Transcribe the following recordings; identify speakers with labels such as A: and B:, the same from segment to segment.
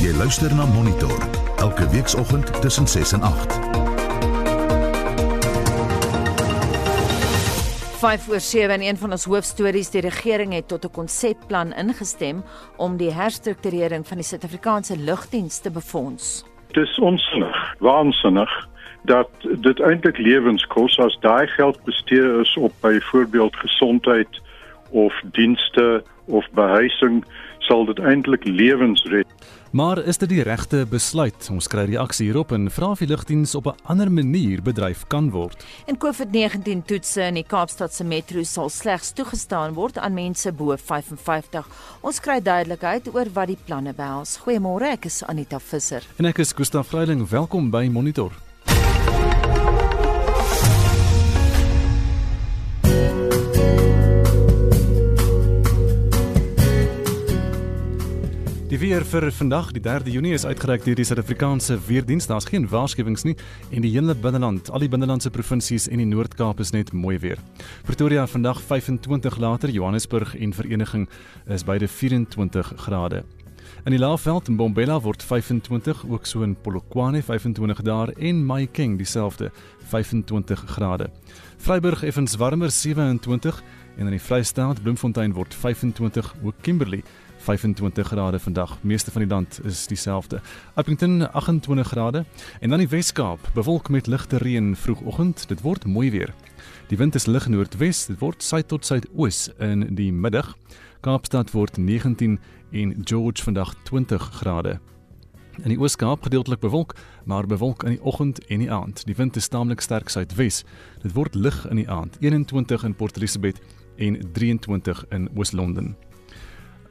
A: Jy luister na Monitor elke weekoggend tussen 6 en 8.
B: 5 oor 7 en een van ons hoofstories die regering het tot 'n konsepplan ingestem om die herstrukturering van die Suid-Afrikaanse lugdiens te befonds.
C: Dit is onsinnig, waansinnig dat dit eintlik lewens kos as daai geld bestee is op byvoorbeeld gesondheid of dienste of behuising sal dit eintlik lewens red.
D: Maar is dit die regte besluit? Ons kry reaksie hierop en vra of die lugdiens op 'n ander manier bedryf kan word.
B: En COVID-19 toetse in die Kaapstadse metro sal slegs toegestaan word aan mense bo 55. Ons kry duidelikheid oor wat die planne behels. Goeiemôre, ek is Anita Visser.
D: En ek is Gustaf Vreiling. Welkom by Monitor. Die weer vir vandag, die 3de Junie is uitgereik deur die Suid-Afrikaanse Weerdienste. Daar's geen waarskuwings nie en die hele binneland, al die binnelandse provinsies en die Noord-Kaap is net mooi weer. Pretoria vandag 25 later, Johannesburg en Vereniging is beide 24 grade. In die Laagveld in Bombela word 25, ook so in Polokwane 25 daar en Mahikeng dieselfde 25 grade. Vryburg effens warmer 27 en in die Vrystaat Bloemfontein word 25, ook Kimberley 25 grade vandag. Meeste van die land is dieselfde. Upington 28 grade en dan die Wes-Kaap, bewolk met ligte reën vroegoggend. Dit word mooi weer. Die wind is lig noordwes, dit word suid tot suidoos in die middag. Kaapstad word 19 en George vandag 20 grade. In die Oos-Kaap gedeeltelik bewolk, maar bewolk in die oggend en die aand. Die wind is taamlik sterk suidwes. Dit word lig in die aand, 21 in Port Elizabeth en 23 in Oos-London.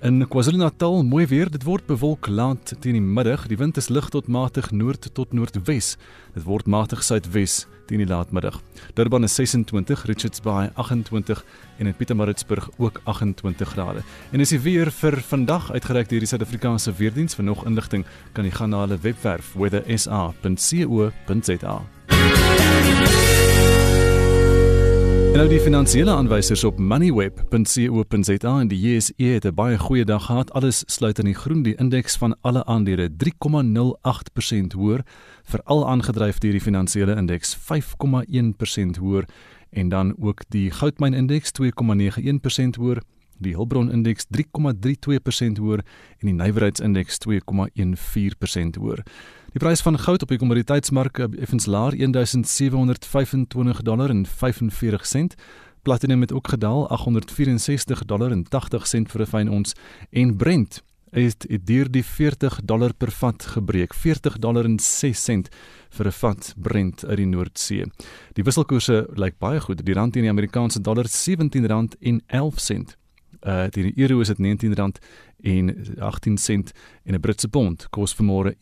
D: In KwaZulu-Natal mooi weer, dit word bewolk laat teen die middag. Die wind is lig tot matig noord tot noordwes. Dit word matig suidwes teen die laatmiddag. Durban is 26, Richards Bay 28 en in Pietermaritzburg ook 28 grade. En is die weer vir vandag uitgereik deur die Suid-Afrikaanse Weerdiens. Vir nog inligting kan jy gaan na hulle webwerf weathersa.co.za. En nou die finansiële aanwysers op moneyweb.co.za en die JSE het 'n baie goeie dag gehad. Alles sluit in die groen. Die indeks van alle aandele 3,08% hoër, veral aangedryf deur die finansiële indeks 5,1% hoër en dan ook die goudmyn indeks 2,91% hoër, die Hulbron indeks 3,32% hoër en die nywerheidsindeks 2,14% hoër. Die prys van goud op die kommoditeitsmark effens laer 1725 dollar en 45 sent. Platinum het ook gedaal 864 dollar en 80 sent vir 'n fyn ons en Brent het deur die 40 dollar per vat gebreek 40 dollar en 6 sent vir 'n vat Brent uit die Noordsee. Die wisselkoerse lyk baie goed. Die rand teen die Amerikaanse dollar R17 en 11 sent. Uh die euro is dit R19 en 18 sent en 'n Britse pond kos vanmôre R21.54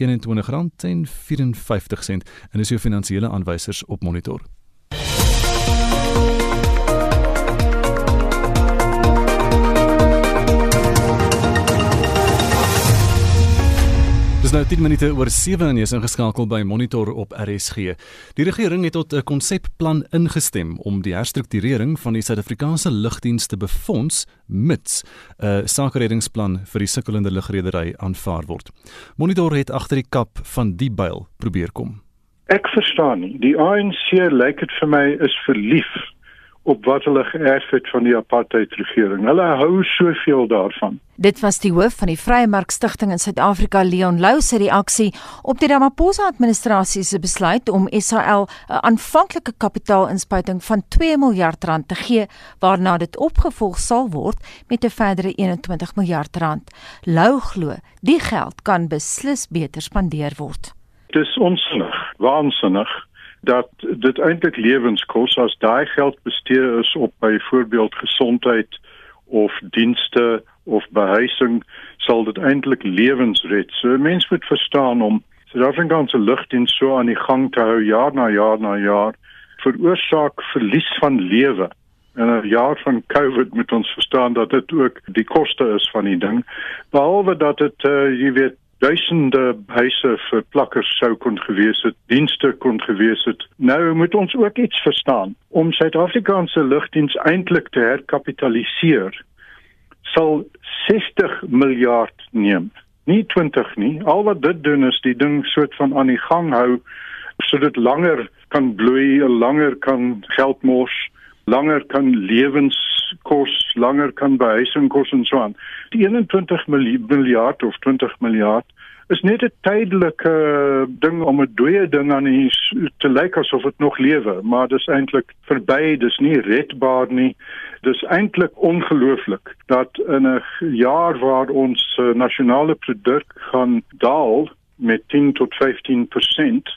D: en is jou finansiële aanwysers op monitor. Dis nou 10 minute oor 7 en jy is ingeskakel by Monitor op RSG. Die regering het tot 'n konsepplan ingestem om die herstrukturering van die Suid-Afrikaanse lugdienste befonds mits 'n sakereddingsplan vir die sukkelende lugredery aanvaar word. Monitor het agter die kap van die byl probeer kom.
C: Ek verstaan nie. Die ANC lyk dit vir my is verlief op wat hulle geërf het van die apartheid regering. Hulle hou soveel daarvan.
B: Dit was die hoof van die Vrye Mark Stichting in Suid-Afrika, Leon Lou se reaksie op die Ramaphosa administrasie se besluit om SAL 'n aanvanklike kapitaalinspuiting van 2 miljard rand te gee, waarna dit opgevolg sal word met 'n verdere 21 miljard rand. Lou glo, die geld kan beslis beter spandeer word.
C: Dis onsinnig, waansinnig dat dit eintlik lewens kos as daai geld bestee is op byvoorbeeld gesondheid of dienste of behuising sal dit eintlik lewens red. So mense moet verstaan om Suid-Afrikaanse lugdiens so aan die gang te hou jaar na jaar na jaar veroorsaak verlies van lewe. En 'n jaar van COVID moet ons verstaan dat dit ook die koste is van die ding. Behalwe dat dit uh, jy weet duisende huise vir plakkers sou kon gewees het, dienste kon gewees het. Nou moet ons ook iets verstaan. Om Suid-Afrikaanse lugdiens eintlik te herkapitaliseer sal 60 miljard neem. nie 20 nie. Al wat dit doen is die ding soort van aan die gang hou sodat langer kan bloei, langer kan geld mors, langer kan lewenskos, langer kan behuising kos en so aan. Die 21 miljard of 20 miljard is net 'n tydelike ding om 'n dooie ding aan hier te lyk asof dit nog lewe, maar dis eintlik verby, dis nie redbaar nie. Dis eintlik ongelooflik dat in 'n jaar waar ons uh, nasionale produk gaan daal met 10 tot 15%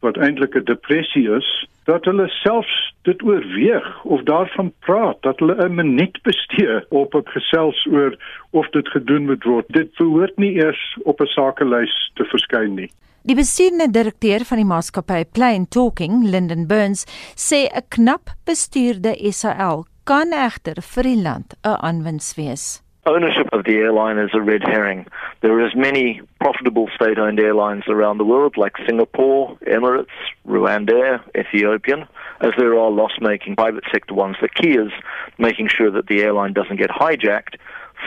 C: wat eintlik 'n depressie is, dat hulle selfs dit oorweeg of daarvan praat dat hulle 'n minuut bestee op 'n gesels oor of dit gedoen moet word. Dit behoort nie eers op 'n sakelys te verskyn nie.
B: Die bestuurende direkteur van die maatskappy Plain Talking, Lyndon Burns, sê 'n knap bestuurde SAL kan egter vir die land 'n aanwins wees.
E: Ownership of the airline is a red herring. There are as many profitable state-owned airlines around the world like Singapore, Emirates, Rwandair, Ethiopian, as there are loss-making private sector ones. The key is making sure that the airline doesn't get hijacked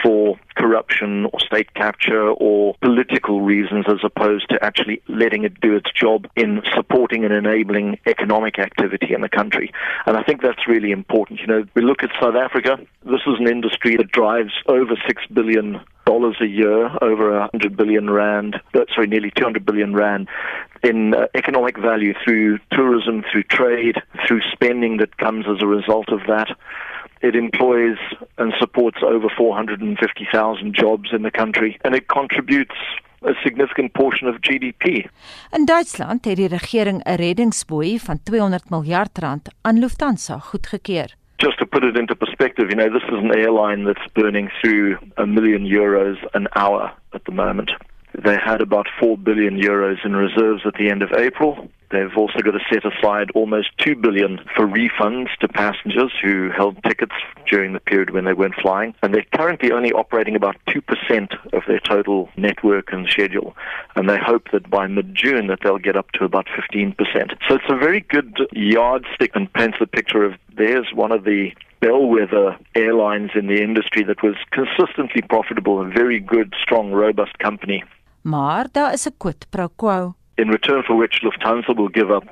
E: for corruption or state capture or political reasons as opposed to actually letting it do its job in supporting and enabling economic activity in the country. And I think that's really important. You know, we look at South Africa, this is an industry that drives over 6 billion dollars a year, over a 100 billion rand, uh, sorry, nearly 200 billion rand in uh, economic value through tourism, through trade, through spending that comes as a result of that. It employs and supports over 450,000 jobs in the country, and it contributes a significant portion of GDP.
B: In Duitsland het die regering 'n reddingsboei van 200 miljard rand aan Lufthansa goedgekeur.
E: Just to put it into perspective, you know, this is an airline that's burning through a million euros an hour at the moment. They had about 4 billion euros in reserves at the end of April. They've also got to set aside almost 2 billion for refunds to passengers who held tickets during the period when they weren't flying. And they're currently only operating about 2% of their total network and schedule. And they hope that by mid-June that they'll get up to about 15%. So it's a very good yardstick and paints the picture of there's one of the bellwether airlines in the industry that was consistently profitable, a very good, strong, robust company.
B: Maar daar is 'n quid pro quo.
E: In return for which Lufthansa will give up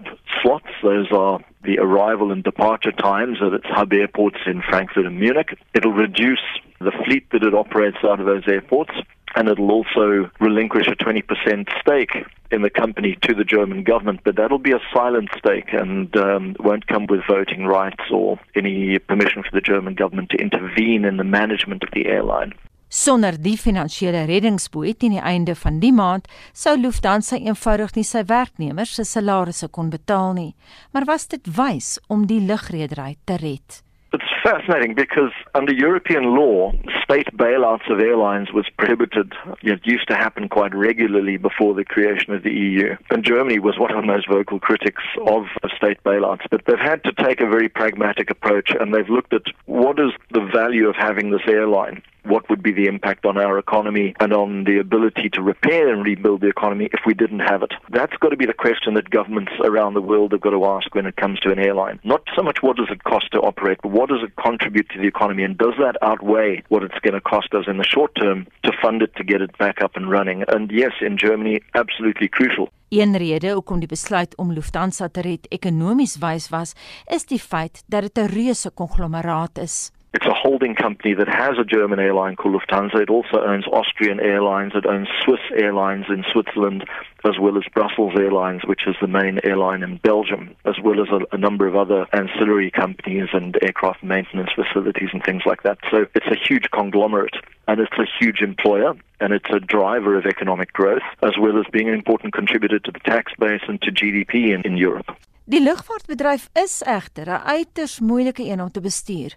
E: slots. Those are the arrival and departure times at its hub airports in Frankfurt and Munich. It'll reduce the fleet that it operates out of those airports, and it'll also relinquish a 20% stake in the company to the German government. But that'll be a silent stake and um, won't come with voting rights or any permission for the German government to intervene in the management of the airline.
B: Sonder die finansiële reddingsboei teen die einde van die maand sou Lufthansa eenvoudig nie sy werknemers se salarisse kon betaal nie. Maar was dit wys om die lugredery te red?
E: It's fascinating because under European law, state bailouts of airlines was prohibited. It used to happen quite regularly before the creation of the EU. And Germany was one of the most vocal critics of state bailouts. But they've had to take a very pragmatic approach and they've looked at what is the value of having this airline what would be the impact on our economy and on the ability to repair and rebuild the economy if we didn't have it? That's got to be the question that governments around the world have got to ask when it comes to an airline. Not so much what does it cost to operate, but what does it contribute to the economy and does that outweigh what it's going to cost us in the short term to fund it to get it back up and running? And yes, in Germany, absolutely crucial.
B: Een rede hoekom die besluit om Lufthansa te red ekonomies wys was, is die feit dat dit 'n reuse konglomeraat is.
E: It's a holding company that has a German airline called Lufthansa. It also owns Austrian Airlines. It owns Swiss Airlines in Switzerland, as well as Brussels Airlines, which is the main airline in Belgium, as well as a, a number of other ancillary companies and aircraft maintenance facilities and things like that. So it's a huge conglomerate and it's a huge employer and it's a driver of economic growth as well as being an important contributor to the tax base and to GDP in, in Europe.
B: Die lugvaartbedryf is egter 'n uiters moeilike een om te bestuur,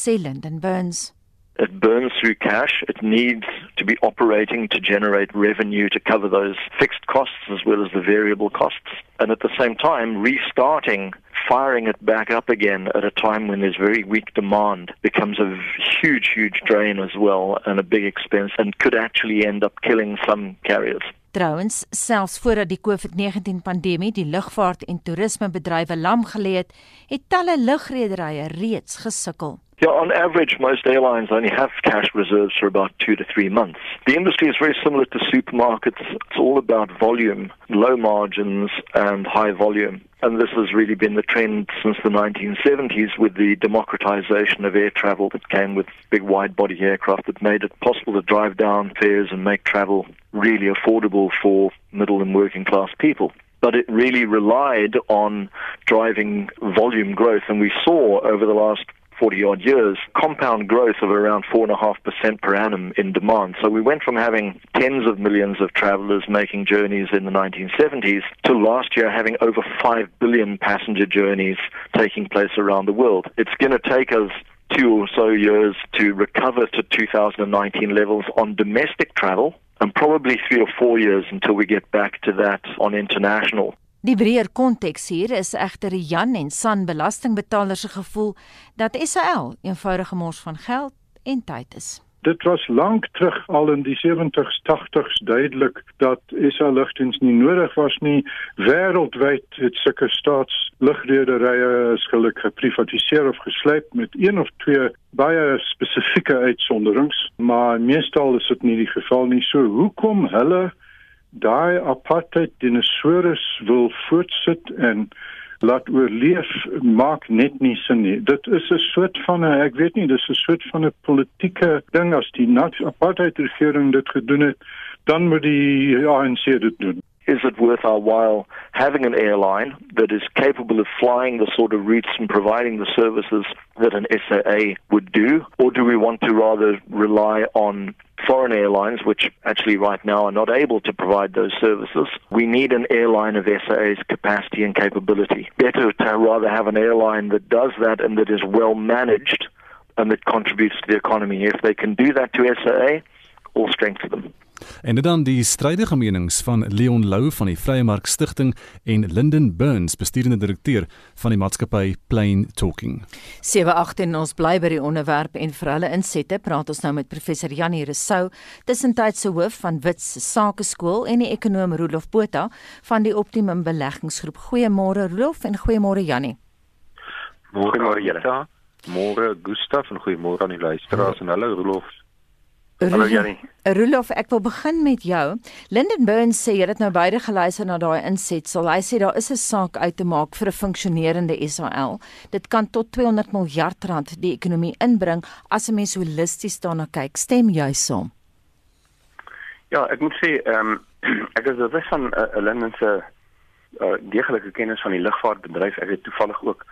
B: sê Lyndon Burns.
E: It burns through cash. It needs to be operating to generate revenue to cover those fixed costs as well as the variable costs. And at the same time, restarting, firing it back up again at a time when there's very weak demand becomes a huge, huge drain as well and a big expense and could actually end up killing some carriers.
B: Trouwens, selfs voordat die COVID-19 pandemie die lugvaart en toerismebedrywe lam gelê het, het talle lugrederye reeds gesukkel.
E: Yeah, on average, most airlines only have cash reserves for about two to three months. The industry is very similar to supermarkets. It's all about volume, low margins, and high volume. And this has really been the trend since the 1970s with the democratization of air travel that came with big wide body aircraft that made it possible to drive down fares and make travel really affordable for middle and working class people. But it really relied on driving volume growth. And we saw over the last 40 odd years, compound growth of around 4.5% per annum in demand. So we went from having tens of millions of travelers making journeys in the 1970s to last year having over 5 billion passenger journeys taking place around the world. It's going to take us two or so years to recover to 2019 levels on domestic travel and probably three or four years until we get back to that on international.
B: Die breër konteks hier is egter Jan en San belastingbetalers se gevoel dat SAL eenvoudige mors van geld en tyd is.
C: Dit was lank terug al in die 70s 80s duidelik dat SA lugdiens nie nodig was nie. Wêreldwyd het sulke staatslugredderye skielik geprivatiseer of gesluit met een of twee baie spesifieke uitsonderings, maar meestal is dit nie die geval nie. So hoekom hulle daai apartheid dinosourus wil voortsit en laat oorleef maak net nie sin nie. Dit is 'n soort van 'n ek weet nie, dis 'n soort van 'n politieke ding as die apartheid regering dit gedoen het, dan moet die ANC dit doen.
E: Is it worth our while having an airline that is capable of flying the sort of routes and providing the services that an SAA would do? Or do we want to rather rely on foreign airlines, which actually right now are not able to provide those services? We need an airline of SAA's capacity and capability. Better to rather have an airline that does that and that is well managed and that contributes to the economy. If they can do that to SAA, all strength to them.
D: En dit dan die strydige menings van Leon Lou van die Vrye Mark Stichting en Linden Burns, bestuurende direkteur van die maatskappy Plain Talking.
B: 78 en ons bly by die onderwerp en vir hulle insette praat ons nou met professor Janie Resou, tussentydse hoof van Wits Sakeskool en die ekonom Rolof Botha van die Optimum Beleggingsgroep. Goeiemôre Rolof en goeiemôre Janie.
F: Goeiemôre julle. Môre Gustaf en goeiemôre aan die luisteraars en hallo Rolof.
B: Hallo Janie. Rolof, ek wil begin met jou. Linden Burns sê jy het nou beide geluister na daai insetsel. Hy sê daar is 'n saak uit te maak vir 'n funksionerende SAL. Dit kan tot 200 miljard rand die ekonomie inbring as 'n mens holisties daarna kyk. Stem jy saam?
F: Ja, ek moet sê, ehm um, ek is bewus van 'n uh, Linden se uh, deeglike kennis van die lugvaartbedryf. Ek het toevallig ook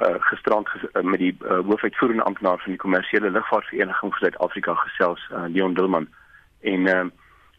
F: uh, gisterand ges uh, met die uh, hoofuitvoerende amptenaar van die kommersiële lugvaartvereniging van Suid-Afrika gesels, uh, Leon Dilman. En uh,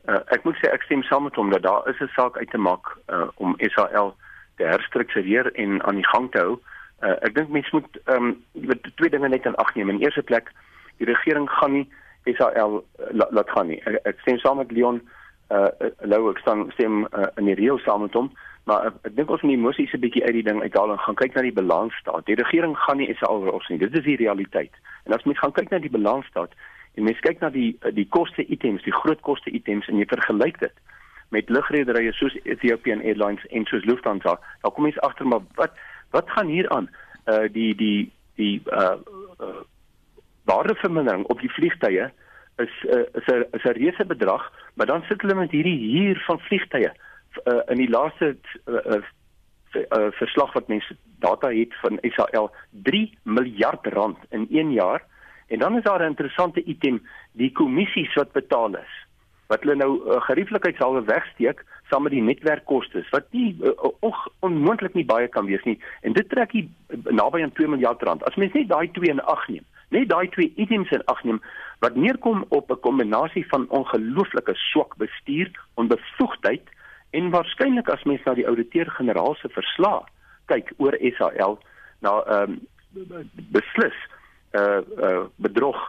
F: uh, ek moet sê ek stem saam met hom dat daar is 'n saak uit te maak uh, om SAL te herstruktureer en aan die gang te hou. Uh, ek dink mense moet ehm um, twee dinge net in ag neem. In eerste plek, die regering gaan nie SAL uh, laat gaan nie. Ek, ek stem saam met Leon uh Lou ek stem uh, in die reël saam met hom. Maar ek, ek dink ons moet die emosies 'n bietjie uit die ding uithaal en gaan kyk na die balansstaat. Die regering gaan nie SAL oros nie. Dit is die realiteit. En as mens gaan kyk na die balansstaat en mens kyk na die die koste items, die groot koste items en jy vergelyk dit met lugrederye soos Ethiopian Airlines en soos Lufthansa, dan kom mens agter maar wat wat gaan hier aan? Uh die die die uh, uh waardevermindering op die vliegtye is uh, is 'n is 'n reuse bedrag, maar dan sit hulle met hierdie huur van vliegtye uh, in die laaste uh, uh, uh, verslag wat mense data het van SAL 3 miljard rand in 1 jaar. En dan is daar 'n interessante item die kommissies wat betaal is wat hulle nou uh, gerieflikheidshalwe wegsteek saam met die netwerkkoste wat nie uh, onmoontlik nie baie kan wees nie. En dit trek hier naby aan 2 miljard rand. As mens net daai twee in ag neem net daai twee items in ag neem wat neerkom op 'n kombinasie van ongelooflike swak bestuur onbevoegdheid En waarskynlik as mens na die ouditeur-generaal se verslag kyk oor SAL na ehm um, beslis uh uh bedrog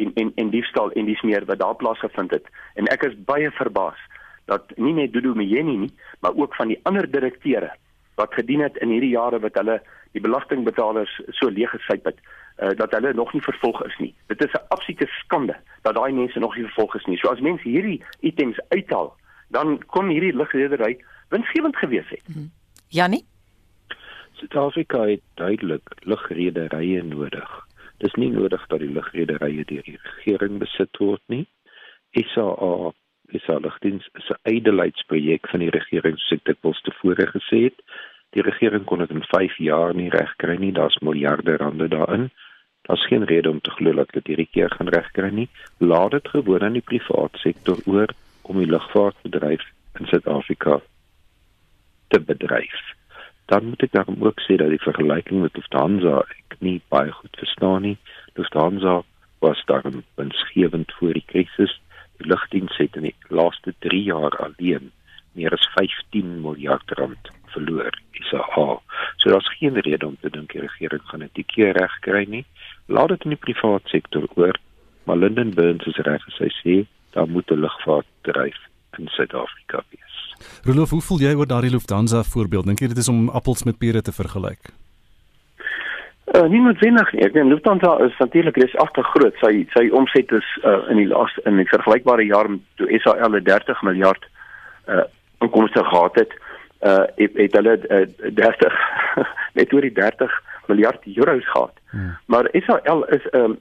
F: en en en diefstal en dis meer wat daar plaasgevind het. En ek is baie verbaas dat nie net Dudu Mjeni nie, maar ook van die ander direkteure wat gedien het in hierdie jare wat hulle die belastingbetalers so leeg gesyp het, uh, dat hulle nog nie vervolg is nie. Dit is 'n absolute skande dat daai mense nog nie vervolg is nie. So as mense hierdie items uithaal, dan kon hierdie lugredery winsgewend gewees het. Mhm.
B: Janie
G: Suid-Afrika het duidelik lugrederye nodig Dis nie nodig dat die lugrederye deur die regering besit word nie. SAA is alligtens 'n edelheidsprojek van die regering soos ek dit wels tevore gesê het. Die regering kon dit in 5 jaar nie regkry nie. Daar's miljarde rande daarin. Daar's geen rede om te glo dat dit hierdie keer gaan regkry nie. Laat dit gewoon aan die private sektor oor om die lugvaartbedryf in Suid-Afrika te bedryf. Dan moet ek daarom ook sê dat die vergelyking met Lufthansa ek nie baie goed verstaan nie. Lufthansa was daarom winsgewend voor die krisis. Die lugdiens het in die laaste 3 jaar alleen meer as 15 miljard rand verloor. Al. So daar's geen rede om te dink die regering gaan dit die keer reg kry nie. Laat dit in die private sektor oor. Maar Lyndon Burns is reg as hy sê daar moet 'n lugvaartbedryf in Suid-Afrika wees.
D: Rolof, hoe voel jy oor daardie Lufthansa voorbeeld? Dink jy dit is om appels met pere te vergelyk?
F: Uh, nie noodwendig nie. Ek dink Lufthansa is natuurlik reusagtig groot. Sy sy omset is uh, in die laaste in die vergelykbare jaar met toe SAL 30 miljard uh inkomste gehad het, uh het, het hulle uh, 30 net oor die 30 miljard euros gehad. Hmm. Maar SAL is 'n um,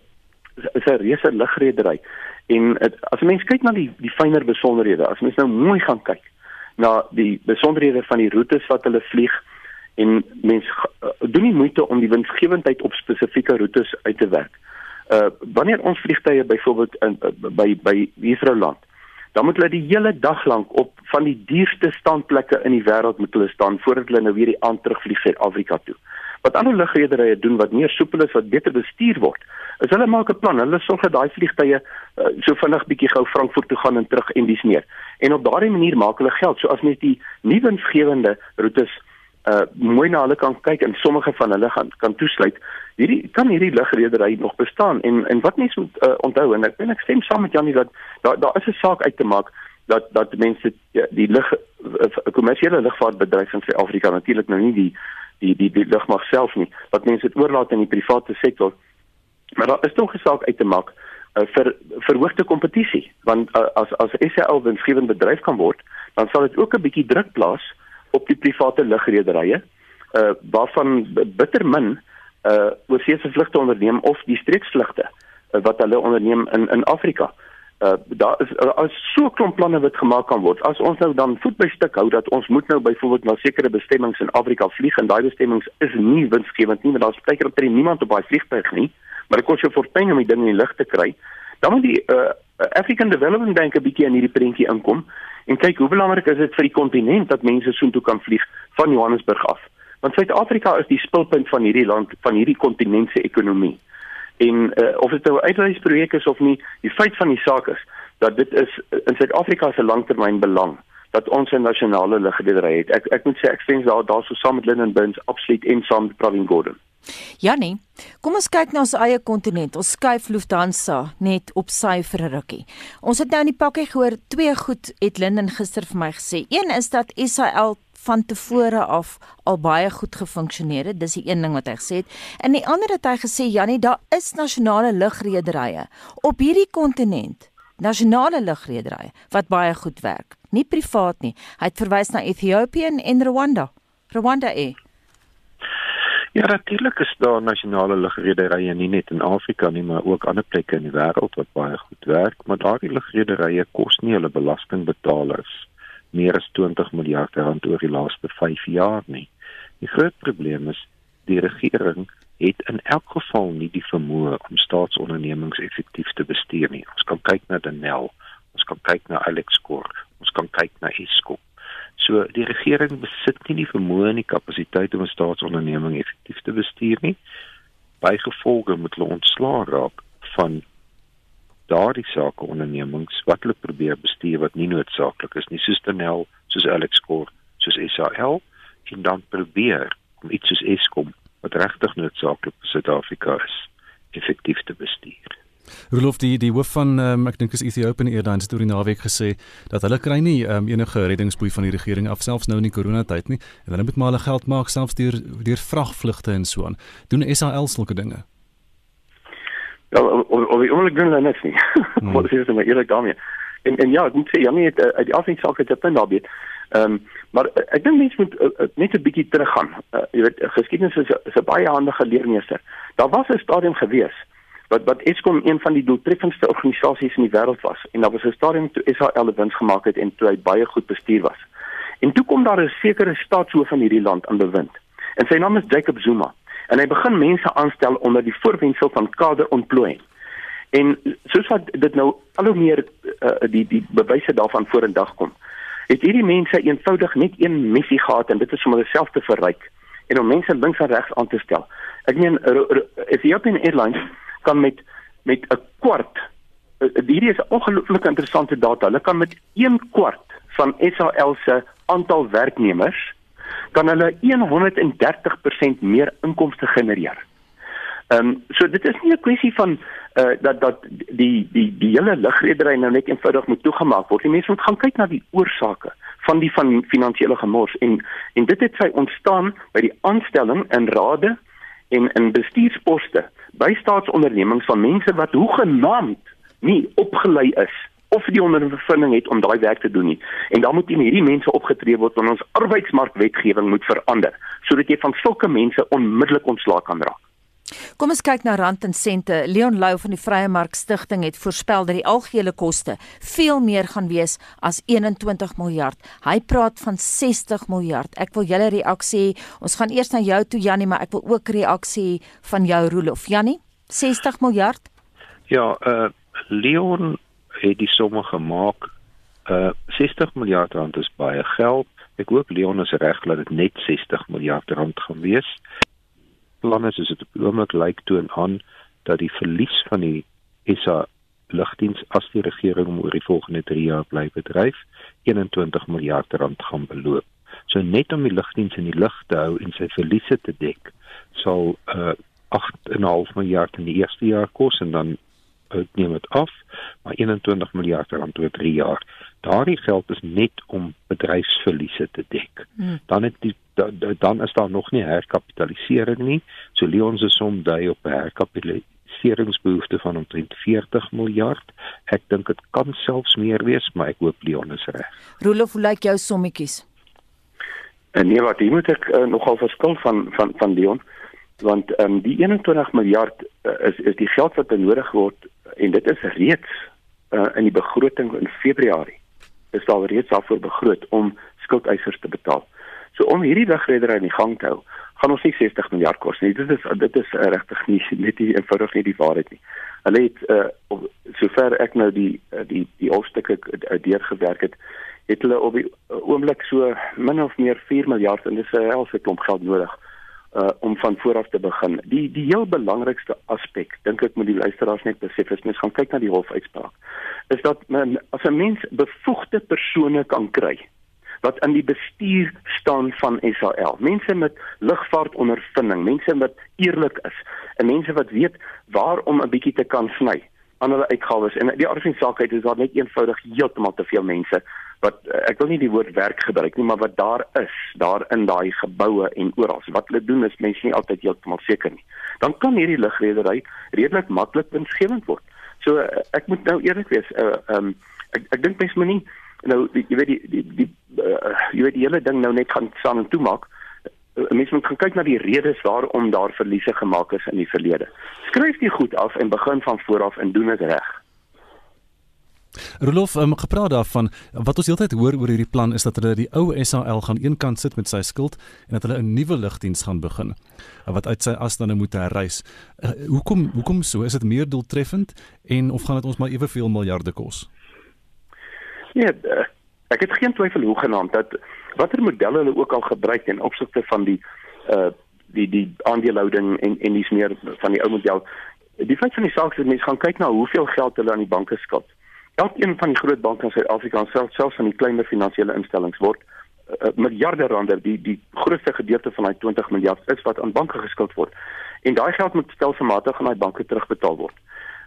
F: is 'n reuse lugredery en het, as jy mens kyk na die die fynere besonderhede, as mens nou mooi gaan kyk na die besonderhede van die roetes wat hulle vlieg en mens uh, doen nie moeite om die winsgewendheid op spesifieke roetes uit te werk. Uh wanneer ons vliegtye byvoorbeeld in uh, by by Heathrow land, dan moet hulle die hele dag lank op van die duurste standplekke in die wêreld moet hulle staan voordat hulle nou weer die aand terugvlieg Suid-Afrika toe. Wat ander lugrederye doen wat meer soepel is, wat beter bestuur word, is hulle maak 'n plan. Hulle sorg dat daai vliegtye uh, so vinnig bietjie gou Frankfurt toe gaan en terug en dis meer. En op daardie manier maak hulle geld. So as mens die nie winsgewende roetes uh mooi na hulle kan kyk en sommige van hulle gaan kan toesluit. Hierdie kan hierdie lugredery nog bestaan en en wat mense moet uh, onthou en ek ben ek stem saam met Janie dat daar daar is 'n saak uit te maak dat dat mense ja, die lug kommersiële lugvaartbedryf in Suid-Afrika natuurlik nou nie die die die, die lugmag self nie wat mense dit oorlaat aan die private sektor Maar daar is nog 'n saak uit te maak uh, vir verhoogde kompetisie, want uh, as as SAL winsgewend bedryf kan word, dan sal dit ook 'n bietjie druk plaas op die private lugrederye, uh waarvan bitter min uh oorseese vlugte onderneem of die streeksvlugte uh, wat hulle onderneem in in Afrika. Uh daar is uh, as so klomp planne wat gemaak kan word. As ons nou dan voet by stuk hou dat ons moet nou byvoorbeeld na sekere bestemmings in Afrika vlieg en daai bestemmings is nie winsgewend nie, want daar's baie keer dat niemand op daai vliegtuig nie. Uh maar dit kos jou fortuin om die ding in die lug te kry. Dan moet die uh, African Development Bank 'n bietjie in hierdie prentjie inkom en kyk hoe belangrik is dit vir die kontinent dat mense soontoe kan vlieg van Johannesburg af. Want Suid-Afrika is die spulpunt van hierdie land, van hierdie kontinent se ekonomie. En uh, of dit nou 'n uitreisprojek is of nie, die feit van die saak is dat dit is in Suid-Afrika se langtermynbelang dat ons 'n nasionale lugredery het. Ek ek moet sê ek stem daar daarso saam met Lyndon Burns absoluut en saam met Pravin Gordhan.
B: Jannie, kom ons kyk na ons eie kontinent. Ons skuif Lufthansa net op sy vir 'n rukkie. Ons het nou in die pakkie gehoor twee goed het Linden gister vir my gesê. Een is dat SAL van tevore af al baie goed gefunksioneer het. Dis die een ding wat hy gesê het. En die ander het hy gesê Jannie, daar is nasionale lugrederye op hierdie kontinent. Nasionale lugrederye wat baie goed werk. Nie privaat nie. Hy het verwys na Ethiopië en Rwanda. Rwanda e.
G: Ja, natuurlik is daar nasionale lugrederye nie net in Afrika nie, maar ook ander plekke in die wêreld wat baie goed werk, maar daardie lugrederye kos nie hulle belastingbetalers meer as 20 miljard rand oor die laaste 5 jaar nie. Die groot probleem is die regering het in elk geval nie die vermoë om staatsondernemings effektief te bestuur nie. Ons kan kyk na Denel, ons kan kyk na Alexkor, ons kan kyk na Eskom. So die regering besit nie die vermoë en die kapasiteit om 'n staatsonderneming effektief te bestuur nie. Bygevolge moet hulle ontslaa raak van daardie sake ondernemings wat hulle probeer bestuur wat nie noodsaaklik is nie, soos Denel, soos Alexkor, soos SAL en dan probeer om iets soos Eskom wat regtig noodsaaklik vir Suid-Afrika is, effektief te bestuur.
D: Rolof die die hoof van um, ek dink is Ethiopian Airlines het oor die naweek gesê dat hulle kry nie um, enige reddingsboei van die regering af selfs nou in die coronatyd nie en hulle moet maar hulle geld maak selfs deur deur vragvlugte en so aan. Doen SAL sulke dinge?
F: Ja, of die oomblik doen hulle niks nie. Wat is dit maar eerlik daarmee? En en ja, ek moet sê Janie het uit die afsake het 'n punt daarbey. Ehm um, maar ek dink mense moet uh, net 'n bietjie teruggaan. Uh, jy weet geskiedenis is 'n baie handige leermeester. Daar was 'n stadium gewees wat wat Eskom een van die doeltreffendste organisasies in die wêreld was en daar was 'n stadium toe SAL wins gemaak het en toe hy baie goed bestuur was. En toe kom daar 'n sekere staatshoof van hierdie land aan bewind. En sy naam is Jacob Zuma. En hy begin mense aanstel onder die voorwendsel van kaderontplooiing. En soos wat dit nou al hoe meer uh, die die bewyse daarvan vorendag kom, het hierdie mense eenvoudig net een missie gehad en dit is om hulle self te verryk en om mense links en regs aan te stel. Ek meen Ethiopian Airlines kan met met 'n kwart uh, hierdie is 'n ongelooflike interessante data. Hulle kan met 1 kwart van SAL se aantal werknemers kan hulle 130% meer inkomste genereer. Ehm um, so dit is nie 'n kwessie van uh dat dat die die die hele lugredery nou net eenvoudig moet toegemaak word. Die mense moet gaan kyk na die oorsake van die van finansiële gemors en en dit het sy ontstaan by die aanstelling in rade en in bestuursposte by staatsondernemings van mense wat hoegenaamd nie opgelei is of die ondervinding het om daai werk te doen nie. En dan moet hierdie mense opgetree word en ons arbeidsmarkwetgewing moet verander sodat jy van sulke mense onmiddellik ontslae kan raak.
B: Kom ons kyk na rand en sente. Leon Lou van die Vrye Mark Stichting het voorspel dat die algehele koste veel meer gaan wees as 21 miljard. Hy praat van 60 miljard. Ek wil julle reaksie. Ons gaan eers na jou toe Jannie, maar ek wil ook reaksie van jou Rolof. Jannie, 60 miljard?
G: Ja, uh Leon het die somme gemaak. Uh 60 miljard rand is baie geld. Ek hoop Leon is reg dat dit net 60 miljard rand gaan wees planne soos dit op die oomblik lyk toon aan dat die verlies van die SA lugdiens as die regering oor die volgende 3 jaar bly bedryf 21 miljard rand gaan beloop. So net om die lugdiens in die lug te hou en sy verliese te dek sal uh 8.5 miljard in die eerste jaar kos en dan neem dit af, maar 21 miljard rand oor 3 jaar. Daardie geld is net om bedryfsverliese te dek. Hmm. Dan het die da, da, dan is daar nog nie herkapitalisering nie. So Leon se som dui op herkapitaliseringsbehoefte van omtrent 40 miljard. Ek dink dit kan selfs meer wees, maar ek hoop Leon is reg.
B: Rolof, hoe lyk jou sommetjies?
F: En nee, wat jy moet ek uh, nogal verskil van van van Leon want ehm um, die 21 miljard uh, is is die geld wat benodig word en dit is reeds uh, in die begroting in Februarie is daar reeds daarvoor begroot om skuldeisers te betaal. So om hierdie dagredery in die gang te hou, gaan ons nie 60 miljard kos nie. Dit is dit is uh, regtig nie net die eenvoudig nie die waarheid nie. Hulle het uh sover ek nou die die die hoofstukke deurgewerk het, het hulle op die oomblik so min of meer 4 miljard en dis 'n helse klomp geld nodig uh om van vooraf te begin. Die die heel belangrikste aspek, dink ek moet die luisteraars net besef, is mens gaan kyk na die hofuitspraak. Is dat men, as 'n mens bevoegde persone kan kry wat in die bestuur staan van SAL, mense met lugvaartondervinding, mense wat eerlik is, en mense wat weet waar om 'n bietjie te kan sny aan hulle uitgawes en die organisasie is daar net eenvoudig heeltemal te veel mense wat ek wil nie die woord werk gebruik nie maar wat daar is daar in daai geboue en oral wat hulle doen is mense nie altyd heeltemal seker nie dan kan hierdie lugredery redelik maklik winsgewend word so ek moet nou eerlik wees uh, um, ek ek dink mense moet nie nou jy weet die die die uh, jy weet die hele ding nou net gaan saam en toemaak mense moet gaan kyk na die redes waarom daar verliese gemaak is in die verlede. Skryf dit goed af en begin van voor af en doen dit reg.
D: Rolof, um, gepraat daarvan, wat ons heeltyd hoor oor hierdie plan is dat hulle die ou SAL gaan eenkant sit met sy skuld en dat hulle 'n nuwe lugdiens gaan begin wat uit sy as dan moet herreis. Uh, hoekom hoekom so? Is dit meer doeltreffend en of gaan dit ons maar eweveel miljarde kos?
F: Nee, uh, ek het geen twyfel hoe genaamd dat watter modelle hulle ook al gebruik in opsigte van die uh die die aandelehouding en en dis meer van die ou model. Die feit van die saak is dat mense gaan kyk na hoeveel geld hulle aan die banke skuld. Elkeen van die groot banke in Suid-Afrika, selfs selfs van die kleiner finansiële instellings word uh, miljarde rande, die die grootste gedeelte van daai 20 miljard is wat aan banke geskuld word. En daai geld moet stelselmatig aan daai banke terugbetaal word.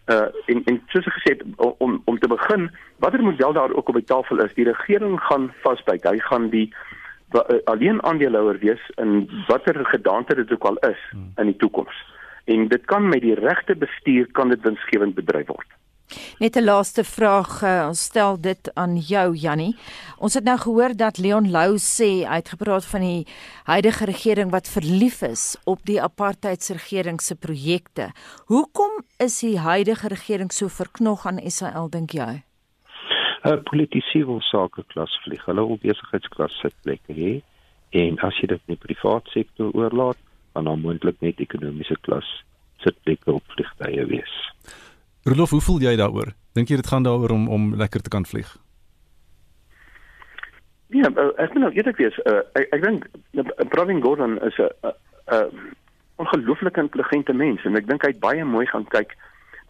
F: Uh en en soos ek gesê het om om te begin, watter model daar ook op die tafel is, die regering gaan vasbyt. Hy gaan die wa, uh, alleen aandeelhouer wees in watter gedaante dit ook al is hmm. in die toekoms. En dit kan met die regte bestuur kan dit winsgewend bedryf word.
B: Net 'n laaste vraag, uh, ons stel dit aan jou Jannie. Ons het nou gehoor dat Leon Lou sê hy het gepraat van die huidige regering wat verlief is op die apartheidsregering se projekte. Hoekom is die huidige regering so verknog aan Israel dink jy?
G: uh, Politisie wil sake klas vlieg. Hulle wil besigheidsklas sitplekke hê en as jy dit in die private sektor oorlaat, dan dan moontlik net ekonomiese klas sitplekke op vliegtye wees.
D: Rolof, hoe voel jy daaroor? Dink jy dit gaan daaroor om om lekker te kan vlieg?
F: Ja, ek moet nou eerlik wees, uh, ek ek dink Pravin Gordhan is 'n 'n uh, uh, ongelooflik intelligente mens en ek dink hy het baie mooi gaan kyk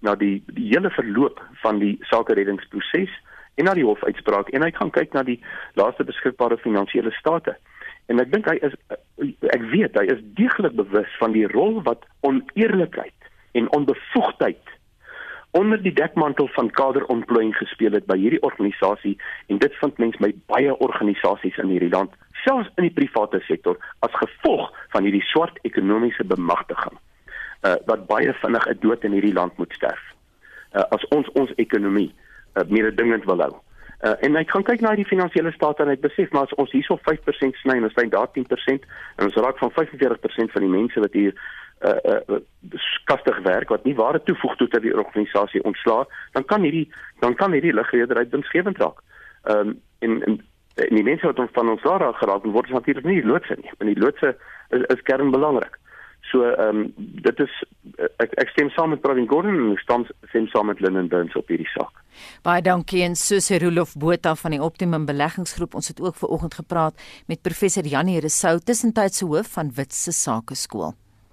F: na die die hele verloop van die sake reddingsproses en na die hofuitspraak en hy gaan kyk na die laaste beskikbare finansiële state. En ek dink hy is ek weet hy is deeglik bewus van die rol wat oneerlikheid en onbevoegdheid onder die dekmantel van kaderontplooiing gespeel het by hierdie organisasie en dit vind mens by baie organisasies in hierdie land selfs in die private sektor as gevolg van hierdie swart ekonomiese bemagtiging uh, wat baie vinnig 'n dood in hierdie land moet sterf uh, as ons ons ekonomie uh, meer dringend wil hou. Uh, en ek gaan kyk na die finansiële staat en ek besef maar as ons hierso 5% sny en ons sny daar 10% en ons raak van 45% van die mense wat hier uh uh kastig werk wat nie ware toevoeg tot die organisasie ontslaa, dan kan hierdie dan kan hierdie ligrederheid winsgewend raak. Ehm um, en, en en die mense wat van ons daar geraak word natuurlik nie loodse nie, want die loodse is, is kernbelangrik. So ehm um, dit is ek ek stem saam met Pravin Gordhan en ek stem stem saam met Lyndon Burns op hierdie saak.
B: Baie dankie en Susie Rolof Botha van die Optimum Beleggingsgroep. Ons het ook ver oggend gepraat met professor Janie Resou, tussentydse hoof van Witse Sake Skool.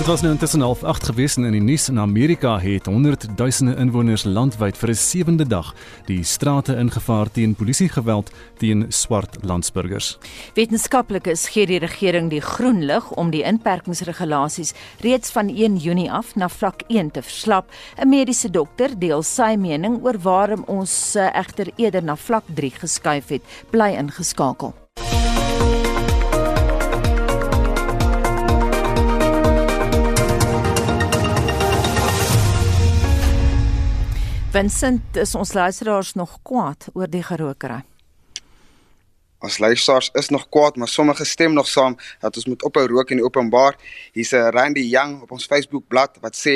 D: Dit was nou intussen half 8 gewees en in die nuus in Amerika het honderdduisende inwoners landwyd vir 'n sewende dag die strate ingevaar teen polisiegeweld teen swart landsburgers.
B: Wetenskaplikes gee die regering die groen lig om die inperkingsregulasies reeds van 1 Junie af na vlak 1 te verslap. 'n Mediese dokter deel sy mening oor waarom ons eh, egter eerder na vlak 3 geskuif het. Bly ingeskakel. Vincent, is ons luisteraars nog kwaad oor die gerookery?
H: Ons luisteraars is nog kwaad, maar sommige stem nog saam dat ons moet ophou rook in die openbaar. Hier's 'n Randy Young op ons Facebook bladsy wat sê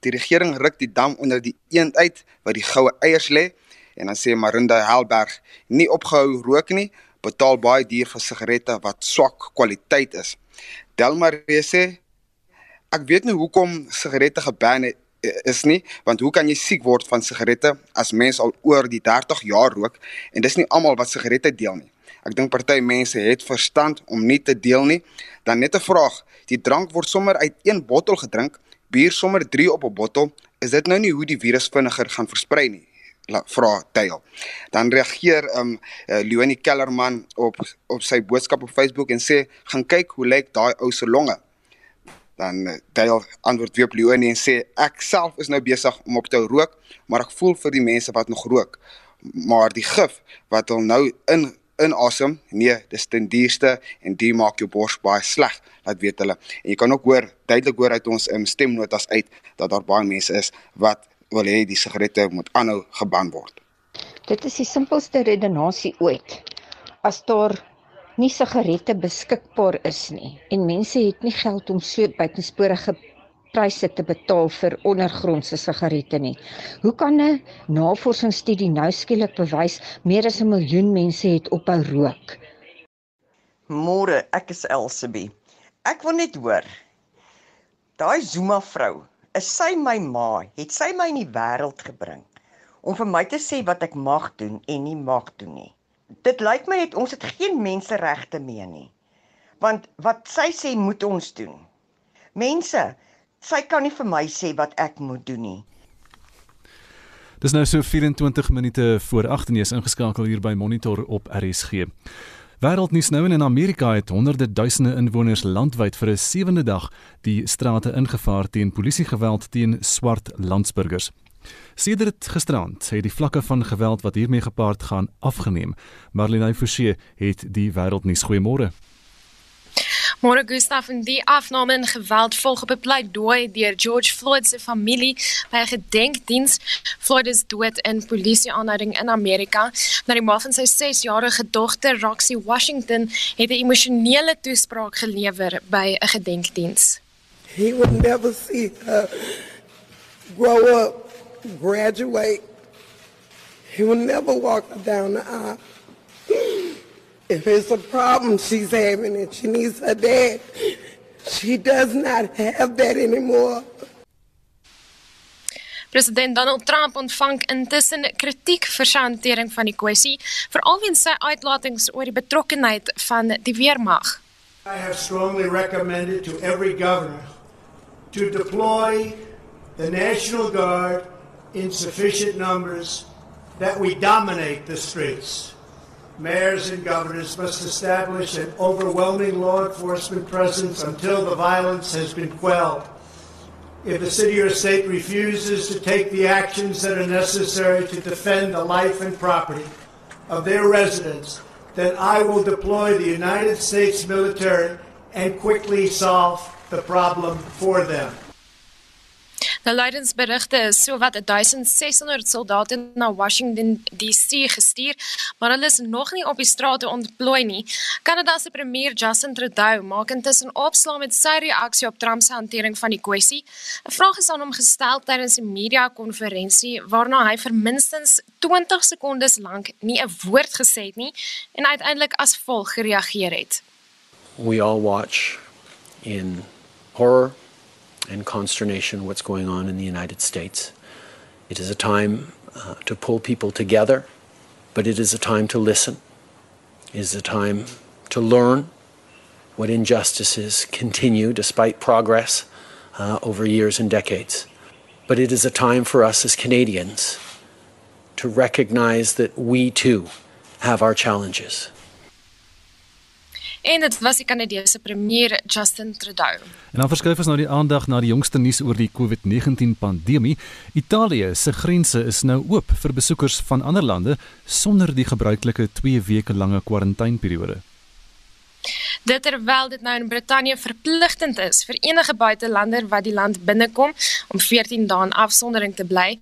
H: die regering ruk die dam onder die eend uit wat die goue eiers lê en dan sê Marinda Helberg nie opgehou rook nie, betaal baie duur vir sigarette wat swak kwaliteit is. Delmar sê ek weet nie hoekom sigarette geban het is nie want hoe kan jy siek word van sigarette as mens al oor die 30 jaar rook en dis nie almal wat sigarette deel nie. Ek dink party mense het verstand om nie te deel nie. Dan net 'n vraag, die drank word sommer uit een bottel gedrink, bier sommer 3 op 'n bottel. Is dit nou nie hoe die virus vinniger gaan versprei nie? vra Tail. Dan reageer um uh, Leonie Kellerman op op sy boodskap op Facebook en sê gaan kyk hoe lyk daai ou se longe dan eh, Dale antwoord weer op Leonie en sê ek self is nou besig om op te rook, maar ek voel vir die mense wat nog rook. Maar die gif wat hulle nou in inasem, nee, dis ten duurste en dit maak jou bors baie sleg, laat weet hulle. En jy kan ook hoor duidelik hoor uit ons um, stemnotas uit dat daar baie mense is wat wil hê die sigarette moet aanhou geban word.
I: Dit is die simpelste redenasie ooit. As daar nie sigarette beskikbaar is nie en mense het nie geld om so buitensporige pryse te betaal vir ondergrondse sigarette nie. Hoe kan 'n navorsingsstudie nou skielik bewys meer as 'n miljoen mense het ophou rook?
J: Môre, ek is Elsabie. Ek wil net hoor. Daai Zuma vrou, is sy my ma? Het sy my in die wêreld gebring om vir my te sê wat ek mag doen en nie mag doen nie? Dit lyk my het ons het geen menseregte meer nie. Want wat sy sê moet ons doen. Mense, sy kan nie vir my sê wat ek moet doen nie.
D: Dis nou so 24 minute voor 8 en jy is ingeskakel hier by Monitor op RSG. Wêreldnuus nou in Amerika het honderde duisende inwoners landwyd vir 'n sewende dag die strate ingevaar teen polisiegeweld teen swart landsburgers. Sedert gisterand het die vlakke van geweld wat hiermee gepaard gaan afgeneem. Marlene Forsie het die wêreldnuus goeiemôre.
K: Môre Gustaf en die afname in geweld volg op 'n pleidooi deur George Floyd se familie by 'n gedenkdiens. Floyd is dood in polisie-aanhouding in Amerika. Na die ma van sy 6-jarige dogter Roxy Washington het 'n emosionele toespraak gelewer by 'n gedenkdiens.
L: He would never see her grow up, graduate. He would never walk her down the aisle. If it's a problem she's having and she needs her dad, she does not have that anymore.
K: President Donald Trump ontvang intussen kritiek vir sy hantering van die kwessie, veral weens sy uitlatings oor die betrokkenheid van die weermag.
M: I have strongly recommended to every governor to deploy the National Guard in sufficient numbers that we dominate the streets. mayors and governors must establish an overwhelming law enforcement presence until the violence has been quelled. If a city or state refuses to take the actions that are necessary to defend the life and property of their residents, then I will deploy the United States military and quickly solve the problem for them.
K: Nou leidensberigte is sowat 1600 soldate na Washington DC gestuur, maar hulle is nog nie op die strate ontplooi nie. Kanada se premier Justin Trudeau maak intussen opslaa met sy reaksie op Trump se hantering van die kwessie. 'n Vraag is aan hom gestel tydens 'n media-konferensie waarna hy vir minstens 20 sekondes lank nie 'n woord gesê het nie en uiteindelik as volg gereageer het.
N: We all watch in horror and consternation what's going on in the United States. It is a time uh, to pull people together, but it is a time to listen. It is a time to learn what injustices continue despite progress uh, over years and decades. But it is a time for us as Canadians to recognize that we too have our challenges.
K: En dit was die Kanadese premier Justin Trudeau.
D: En dan verskuif ons nou die aandag na die jongste nuus oor die COVID-19 pandemie. Italië se grense is nou oop vir besoekers van ander lande sonder die gebruikelike 2 weke lange kwarantyneperiode.
K: Dit terwyl dit nou in Brittanje verpligtend is vir enige buitelander wat die land binnekom om 14 dae in afsondering te bly.